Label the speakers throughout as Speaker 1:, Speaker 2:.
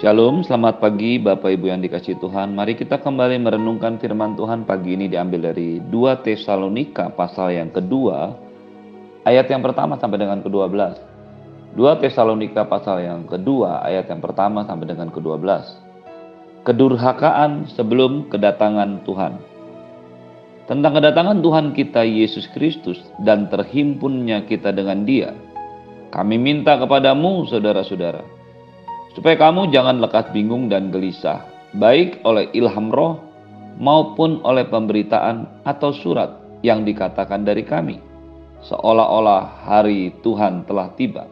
Speaker 1: Shalom, selamat pagi Bapak Ibu yang dikasih Tuhan. Mari kita kembali merenungkan firman Tuhan pagi ini diambil dari 2 Tesalonika pasal yang kedua, ayat yang pertama sampai dengan ke-12. 2 Tesalonika pasal yang kedua, ayat yang pertama sampai dengan ke-12. Kedurhakaan sebelum kedatangan Tuhan. Tentang kedatangan Tuhan kita Yesus Kristus dan terhimpunnya kita dengan dia. Kami minta kepadamu saudara-saudara supaya kamu jangan lekas bingung dan gelisah, baik oleh ilham roh maupun oleh pemberitaan atau surat yang dikatakan dari kami, seolah-olah hari Tuhan telah tiba.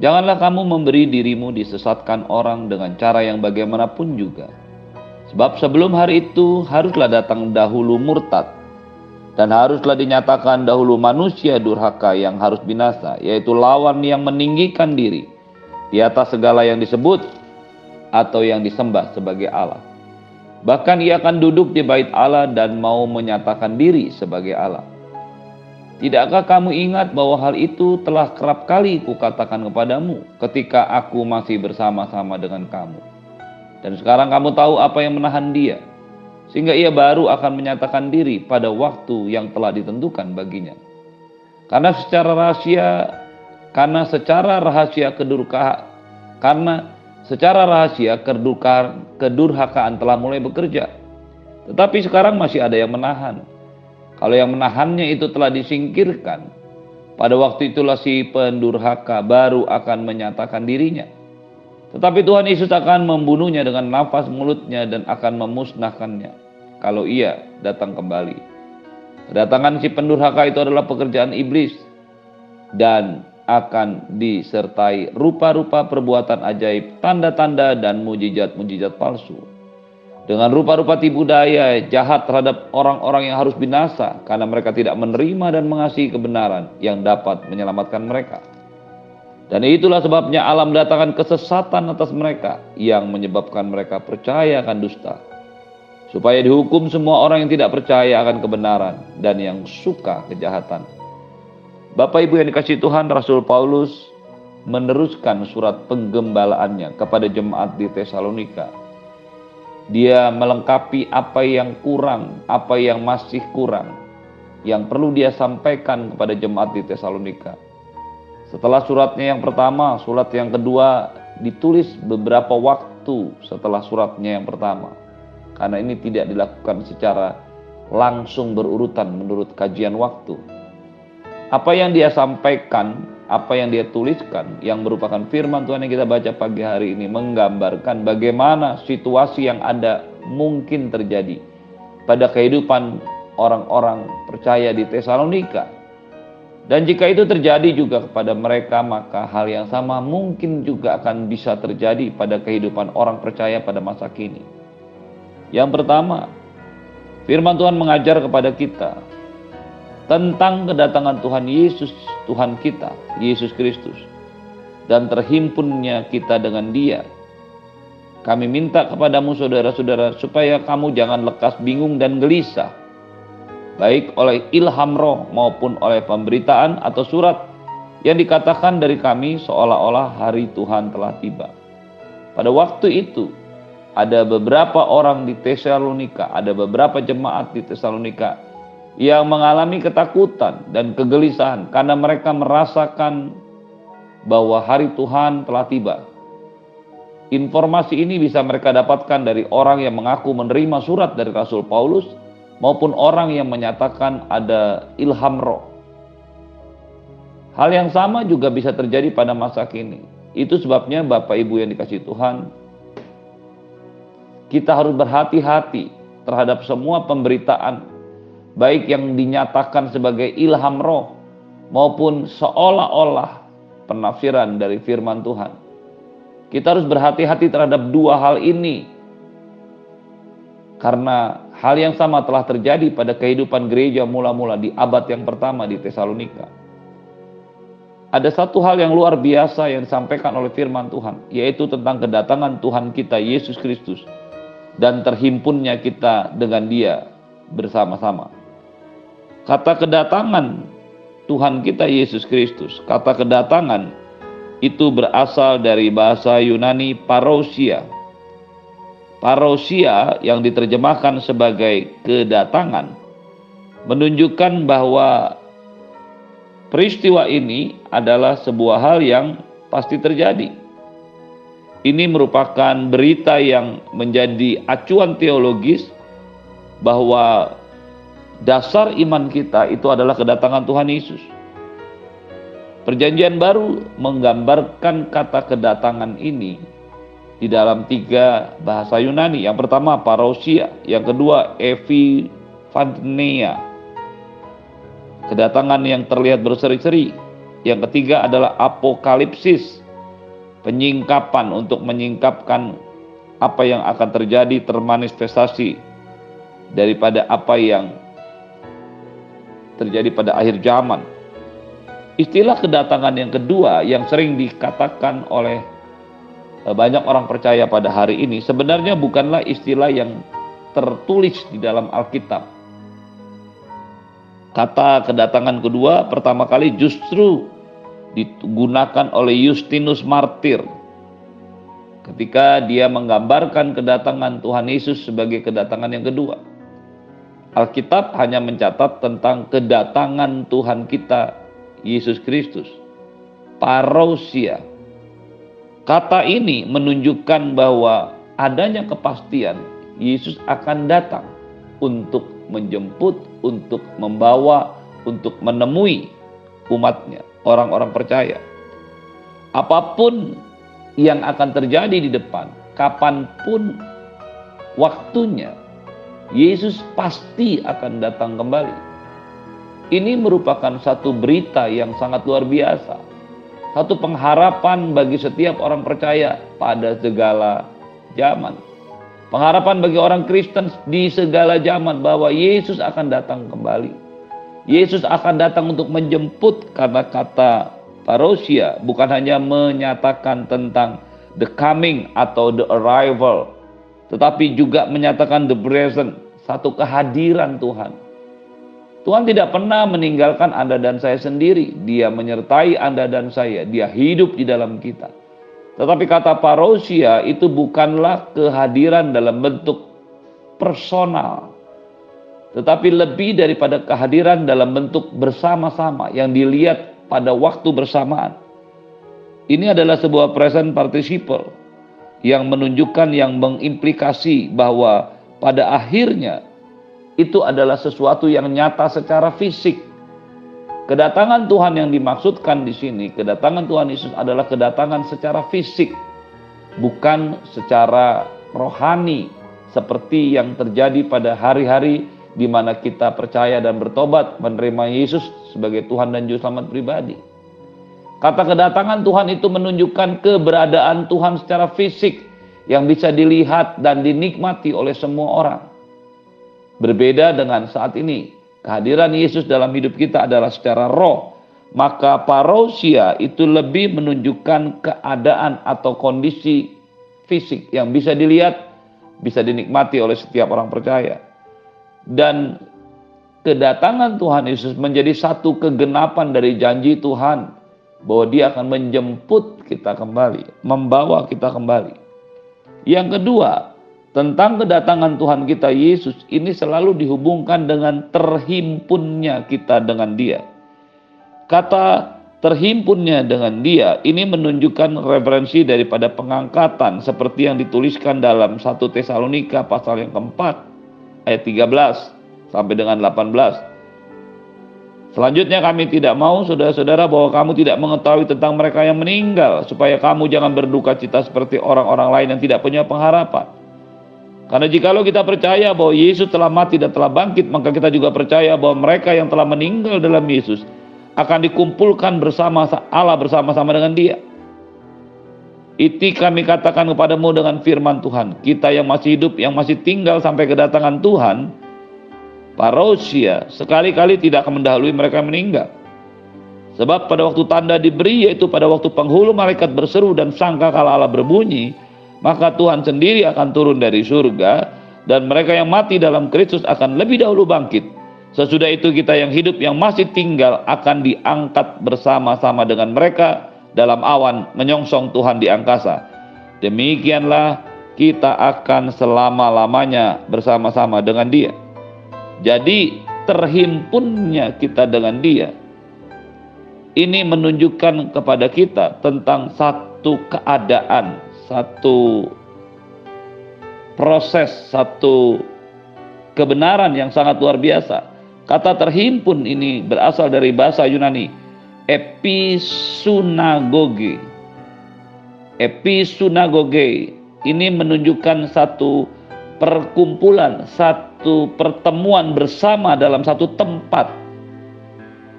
Speaker 1: Janganlah kamu memberi dirimu disesatkan orang dengan cara yang bagaimanapun juga. Sebab sebelum hari itu haruslah datang dahulu murtad dan haruslah dinyatakan dahulu manusia durhaka yang harus binasa, yaitu lawan yang meninggikan diri di atas segala yang disebut atau yang disembah sebagai Allah. Bahkan ia akan duduk di bait Allah dan mau menyatakan diri sebagai Allah. Tidakkah kamu ingat bahwa hal itu telah kerap kali kukatakan kepadamu ketika aku masih bersama-sama dengan kamu? Dan sekarang kamu tahu apa yang menahan dia, sehingga ia baru akan menyatakan diri pada waktu yang telah ditentukan baginya. Karena secara rahasia karena secara rahasia kedurka karena secara rahasia kedurkaan, kedurhakaan telah mulai bekerja. Tetapi sekarang masih ada yang menahan. Kalau yang menahannya itu telah disingkirkan, pada waktu itulah si pendurhaka baru akan menyatakan dirinya. Tetapi Tuhan Yesus akan membunuhnya dengan nafas mulutnya dan akan memusnahkannya kalau ia datang kembali. Kedatangan si pendurhaka itu adalah pekerjaan iblis dan akan disertai rupa-rupa perbuatan ajaib, tanda-tanda dan mujizat-mujizat palsu. Dengan rupa-rupa tipu daya jahat terhadap orang-orang yang harus binasa karena mereka tidak menerima dan mengasihi kebenaran yang dapat menyelamatkan mereka. Dan itulah sebabnya alam mendatangkan kesesatan atas mereka yang menyebabkan mereka percaya akan dusta. Supaya dihukum semua orang yang tidak percaya akan kebenaran dan yang suka kejahatan Bapak Ibu yang dikasih Tuhan, Rasul Paulus meneruskan surat penggembalaannya kepada jemaat di Tesalonika. Dia melengkapi apa yang kurang, apa yang masih kurang, yang perlu dia sampaikan kepada jemaat di Tesalonika. Setelah suratnya yang pertama, surat yang kedua ditulis beberapa waktu setelah suratnya yang pertama. Karena ini tidak dilakukan secara langsung berurutan menurut kajian waktu apa yang dia sampaikan, apa yang dia tuliskan, yang merupakan firman Tuhan yang kita baca pagi hari ini, menggambarkan bagaimana situasi yang ada mungkin terjadi pada kehidupan orang-orang percaya di Tesalonika. Dan jika itu terjadi juga kepada mereka, maka hal yang sama mungkin juga akan bisa terjadi pada kehidupan orang percaya pada masa kini. Yang pertama, firman Tuhan mengajar kepada kita tentang kedatangan Tuhan Yesus, Tuhan kita, Yesus Kristus, dan terhimpunnya kita dengan Dia. Kami minta kepadamu, saudara-saudara, supaya kamu jangan lekas bingung dan gelisah, baik oleh ilham roh maupun oleh pemberitaan atau surat yang dikatakan dari kami, seolah-olah hari Tuhan telah tiba. Pada waktu itu, ada beberapa orang di Tesalonika, ada beberapa jemaat di Tesalonika yang mengalami ketakutan dan kegelisahan karena mereka merasakan bahwa hari Tuhan telah tiba. Informasi ini bisa mereka dapatkan dari orang yang mengaku menerima surat dari Rasul Paulus maupun orang yang menyatakan ada ilham roh. Hal yang sama juga bisa terjadi pada masa kini. Itu sebabnya Bapak Ibu yang dikasih Tuhan, kita harus berhati-hati terhadap semua pemberitaan baik yang dinyatakan sebagai ilham roh maupun seolah-olah penafsiran dari firman Tuhan. Kita harus berhati-hati terhadap dua hal ini. Karena hal yang sama telah terjadi pada kehidupan gereja mula-mula di abad yang pertama di Tesalonika. Ada satu hal yang luar biasa yang disampaikan oleh firman Tuhan, yaitu tentang kedatangan Tuhan kita Yesus Kristus dan terhimpunnya kita dengan Dia bersama-sama. Kata kedatangan Tuhan kita Yesus Kristus, kata kedatangan itu berasal dari bahasa Yunani parousia. Parousia yang diterjemahkan sebagai kedatangan menunjukkan bahwa peristiwa ini adalah sebuah hal yang pasti terjadi. Ini merupakan berita yang menjadi acuan teologis bahwa dasar iman kita itu adalah kedatangan Tuhan Yesus. Perjanjian baru menggambarkan kata kedatangan ini di dalam tiga bahasa Yunani. Yang pertama parousia, yang kedua epiphanea. Kedatangan yang terlihat berseri-seri. Yang ketiga adalah apokalipsis, penyingkapan untuk menyingkapkan apa yang akan terjadi termanifestasi daripada apa yang terjadi pada akhir zaman Istilah kedatangan yang kedua yang sering dikatakan oleh eh, banyak orang percaya pada hari ini sebenarnya bukanlah istilah yang tertulis di dalam Alkitab. Kata kedatangan kedua pertama kali justru digunakan oleh Justinus Martir ketika dia menggambarkan kedatangan Tuhan Yesus sebagai kedatangan yang kedua. Alkitab hanya mencatat tentang kedatangan Tuhan kita Yesus Kristus. Parousia. Kata ini menunjukkan bahwa adanya kepastian Yesus akan datang untuk menjemput, untuk membawa, untuk menemui umatnya, orang-orang percaya. Apa pun yang akan terjadi di depan, kapan pun waktunya, Yesus pasti akan datang kembali. Ini merupakan satu berita yang sangat luar biasa. Satu pengharapan bagi setiap orang percaya pada segala zaman. Pengharapan bagi orang Kristen di segala zaman bahwa Yesus akan datang kembali. Yesus akan datang untuk menjemput karena kata parousia bukan hanya menyatakan tentang the coming atau the arrival, tetapi juga menyatakan the present, satu kehadiran Tuhan Tuhan tidak pernah meninggalkan Anda dan saya sendiri. Dia menyertai Anda dan saya. Dia hidup di dalam kita. Tetapi kata parousia itu bukanlah kehadiran dalam bentuk personal. Tetapi lebih daripada kehadiran dalam bentuk bersama-sama yang dilihat pada waktu bersamaan. Ini adalah sebuah present participle yang menunjukkan yang mengimplikasi bahwa pada akhirnya itu adalah sesuatu yang nyata secara fisik. Kedatangan Tuhan yang dimaksudkan di sini, kedatangan Tuhan Yesus adalah kedatangan secara fisik, bukan secara rohani seperti yang terjadi pada hari-hari di mana kita percaya dan bertobat menerima Yesus sebagai Tuhan dan Juru Selamat pribadi. Kata kedatangan Tuhan itu menunjukkan keberadaan Tuhan secara fisik yang bisa dilihat dan dinikmati oleh semua orang. Berbeda dengan saat ini, kehadiran Yesus dalam hidup kita adalah secara roh. Maka parousia itu lebih menunjukkan keadaan atau kondisi fisik yang bisa dilihat, bisa dinikmati oleh setiap orang percaya. Dan kedatangan Tuhan Yesus menjadi satu kegenapan dari janji Tuhan bahwa dia akan menjemput kita kembali, membawa kita kembali. Yang kedua, tentang kedatangan Tuhan kita Yesus ini selalu dihubungkan dengan terhimpunnya kita dengan Dia. Kata terhimpunnya dengan Dia ini menunjukkan referensi daripada pengangkatan seperti yang dituliskan dalam 1 Tesalonika pasal yang keempat ayat 13 sampai dengan 18. Selanjutnya kami tidak mau saudara-saudara bahwa kamu tidak mengetahui tentang mereka yang meninggal supaya kamu jangan berduka cita seperti orang-orang lain yang tidak punya pengharapan. Karena jikalau kita percaya bahwa Yesus telah mati dan telah bangkit, maka kita juga percaya bahwa mereka yang telah meninggal dalam Yesus akan dikumpulkan bersama Allah bersama-sama dengan Dia. Itu kami katakan kepadamu dengan firman Tuhan. Kita yang masih hidup, yang masih tinggal sampai kedatangan Tuhan, parousia sekali-kali tidak akan mendahului mereka meninggal. Sebab pada waktu tanda diberi yaitu pada waktu penghulu malaikat berseru dan sangka kala Allah berbunyi, maka Tuhan sendiri akan turun dari surga dan mereka yang mati dalam Kristus akan lebih dahulu bangkit. Sesudah itu kita yang hidup yang masih tinggal akan diangkat bersama-sama dengan mereka dalam awan menyongsong Tuhan di angkasa. Demikianlah kita akan selama-lamanya bersama-sama dengan Dia. Jadi, terhimpunnya kita dengan Dia ini menunjukkan kepada kita tentang satu keadaan, satu proses, satu kebenaran yang sangat luar biasa. Kata terhimpun ini berasal dari bahasa Yunani episunagoge. Episunagoge ini menunjukkan satu perkumpulan, satu pertemuan bersama dalam satu tempat.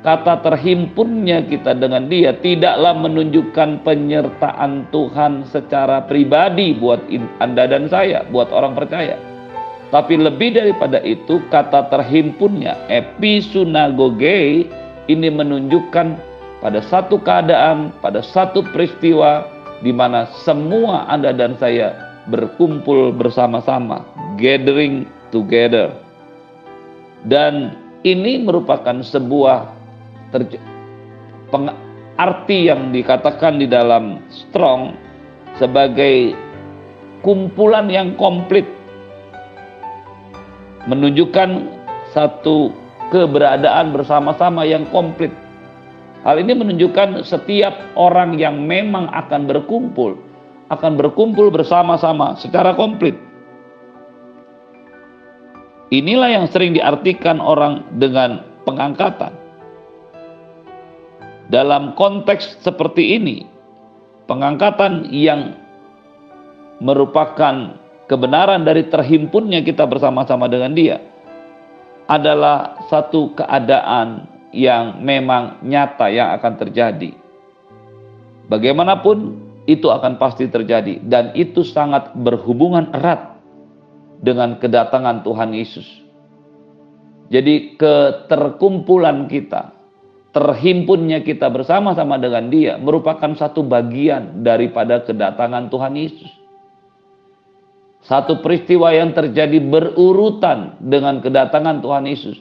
Speaker 1: Kata terhimpunnya kita dengan dia tidaklah menunjukkan penyertaan Tuhan secara pribadi buat Anda dan saya, buat orang percaya. Tapi lebih daripada itu, kata terhimpunnya, episunagoge, ini menunjukkan pada satu keadaan, pada satu peristiwa, di mana semua Anda dan saya berkumpul bersama-sama, gathering together. Dan ini merupakan sebuah arti yang dikatakan di dalam strong sebagai kumpulan yang komplit menunjukkan satu keberadaan bersama-sama yang komplit. Hal ini menunjukkan setiap orang yang memang akan berkumpul akan berkumpul bersama-sama secara komplit. Inilah yang sering diartikan orang dengan pengangkatan. Dalam konteks seperti ini, pengangkatan yang merupakan kebenaran dari terhimpunnya kita bersama-sama dengan Dia adalah satu keadaan yang memang nyata yang akan terjadi. Bagaimanapun itu akan pasti terjadi dan itu sangat berhubungan erat dengan kedatangan Tuhan Yesus. Jadi keterkumpulan kita, terhimpunnya kita bersama-sama dengan Dia merupakan satu bagian daripada kedatangan Tuhan Yesus. Satu peristiwa yang terjadi berurutan dengan kedatangan Tuhan Yesus.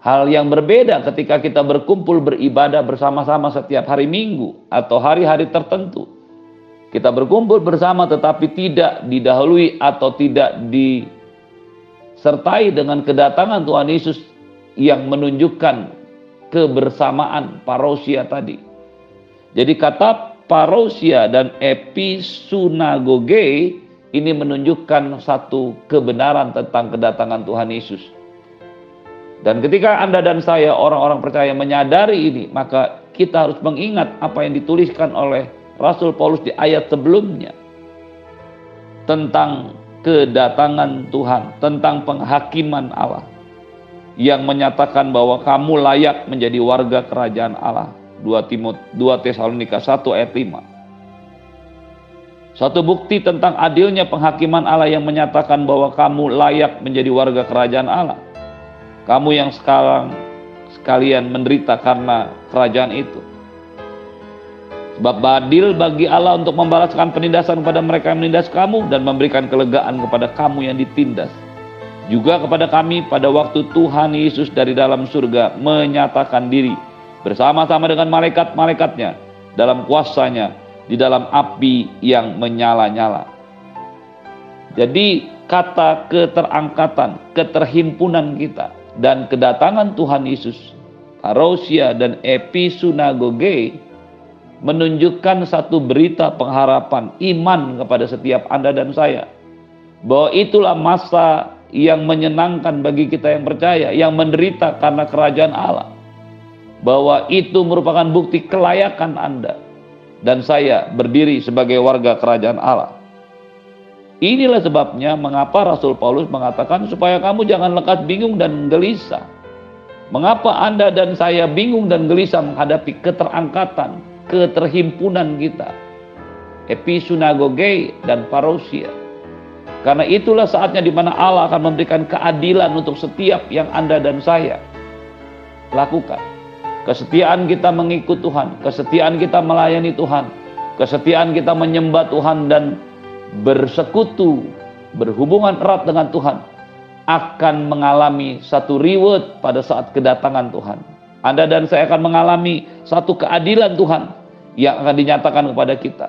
Speaker 1: Hal yang berbeda ketika kita berkumpul beribadah bersama-sama setiap hari Minggu atau hari-hari tertentu. Kita berkumpul bersama tetapi tidak didahului atau tidak disertai dengan kedatangan Tuhan Yesus yang menunjukkan kebersamaan parosia tadi. Jadi kata parosia dan episunagoge ini menunjukkan satu kebenaran tentang kedatangan Tuhan Yesus. Dan ketika Anda dan saya orang-orang percaya menyadari ini, maka kita harus mengingat apa yang dituliskan oleh Rasul Paulus di ayat sebelumnya tentang kedatangan Tuhan, tentang penghakiman Allah yang menyatakan bahwa kamu layak menjadi warga kerajaan Allah. 2 Timot 2 Tesalonika 1 ayat 5. Satu bukti tentang adilnya penghakiman Allah yang menyatakan bahwa kamu layak menjadi warga kerajaan Allah kamu yang sekarang sekalian menderita karena kerajaan itu. Sebab badil bagi Allah untuk membalaskan penindasan kepada mereka yang menindas kamu dan memberikan kelegaan kepada kamu yang ditindas. Juga kepada kami pada waktu Tuhan Yesus dari dalam surga menyatakan diri bersama-sama dengan malaikat-malaikatnya dalam kuasanya di dalam api yang menyala-nyala. Jadi kata keterangkatan, keterhimpunan kita dan kedatangan Tuhan Yesus, parousia dan episunagoge menunjukkan satu berita pengharapan iman kepada setiap Anda dan saya. Bahwa itulah masa yang menyenangkan bagi kita yang percaya, yang menderita karena kerajaan Allah. Bahwa itu merupakan bukti kelayakan Anda dan saya berdiri sebagai warga kerajaan Allah. Inilah sebabnya mengapa Rasul Paulus mengatakan supaya kamu jangan lekas bingung dan gelisah. Mengapa Anda dan saya bingung dan gelisah menghadapi keterangkatan, keterhimpunan kita. Episunagoge dan parousia. Karena itulah saatnya di mana Allah akan memberikan keadilan untuk setiap yang Anda dan saya lakukan. Kesetiaan kita mengikut Tuhan, kesetiaan kita melayani Tuhan, kesetiaan kita menyembah Tuhan dan bersekutu, berhubungan erat dengan Tuhan, akan mengalami satu reward pada saat kedatangan Tuhan. Anda dan saya akan mengalami satu keadilan Tuhan yang akan dinyatakan kepada kita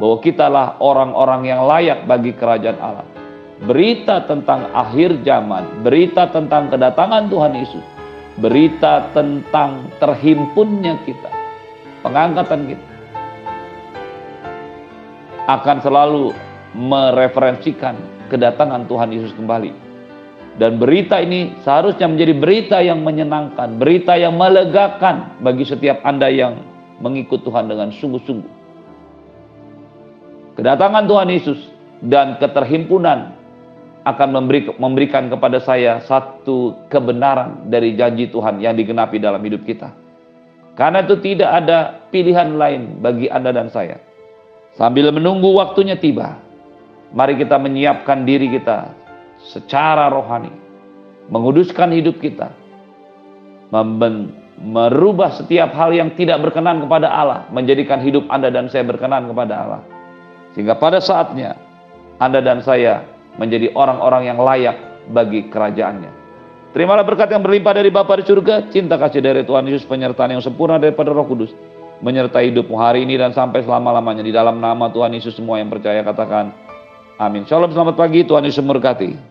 Speaker 1: bahwa kitalah orang-orang yang layak bagi kerajaan Allah. Berita tentang akhir zaman, berita tentang kedatangan Tuhan Yesus, berita tentang terhimpunnya kita, pengangkatan kita akan selalu mereferensikan kedatangan Tuhan Yesus kembali. Dan berita ini seharusnya menjadi berita yang menyenangkan, berita yang melegakan bagi setiap Anda yang mengikut Tuhan dengan sungguh-sungguh. Kedatangan Tuhan Yesus dan keterhimpunan akan memberi, memberikan kepada saya satu kebenaran dari janji Tuhan yang digenapi dalam hidup kita. Karena itu tidak ada pilihan lain bagi Anda dan saya. Sambil menunggu waktunya tiba, mari kita menyiapkan diri kita secara rohani, menguduskan hidup kita, merubah setiap hal yang tidak berkenan kepada Allah, menjadikan hidup Anda dan saya berkenan kepada Allah. Sehingga pada saatnya Anda dan saya menjadi orang-orang yang layak bagi kerajaannya. Terimalah berkat yang berlimpah dari Bapa di surga, cinta kasih dari Tuhan Yesus, penyertaan yang sempurna daripada Roh Kudus, menyertai hidupmu hari ini dan sampai selama-lamanya di dalam nama Tuhan Yesus semua yang percaya katakan amin. Shalom, selamat pagi, Tuhan Yesus memberkati.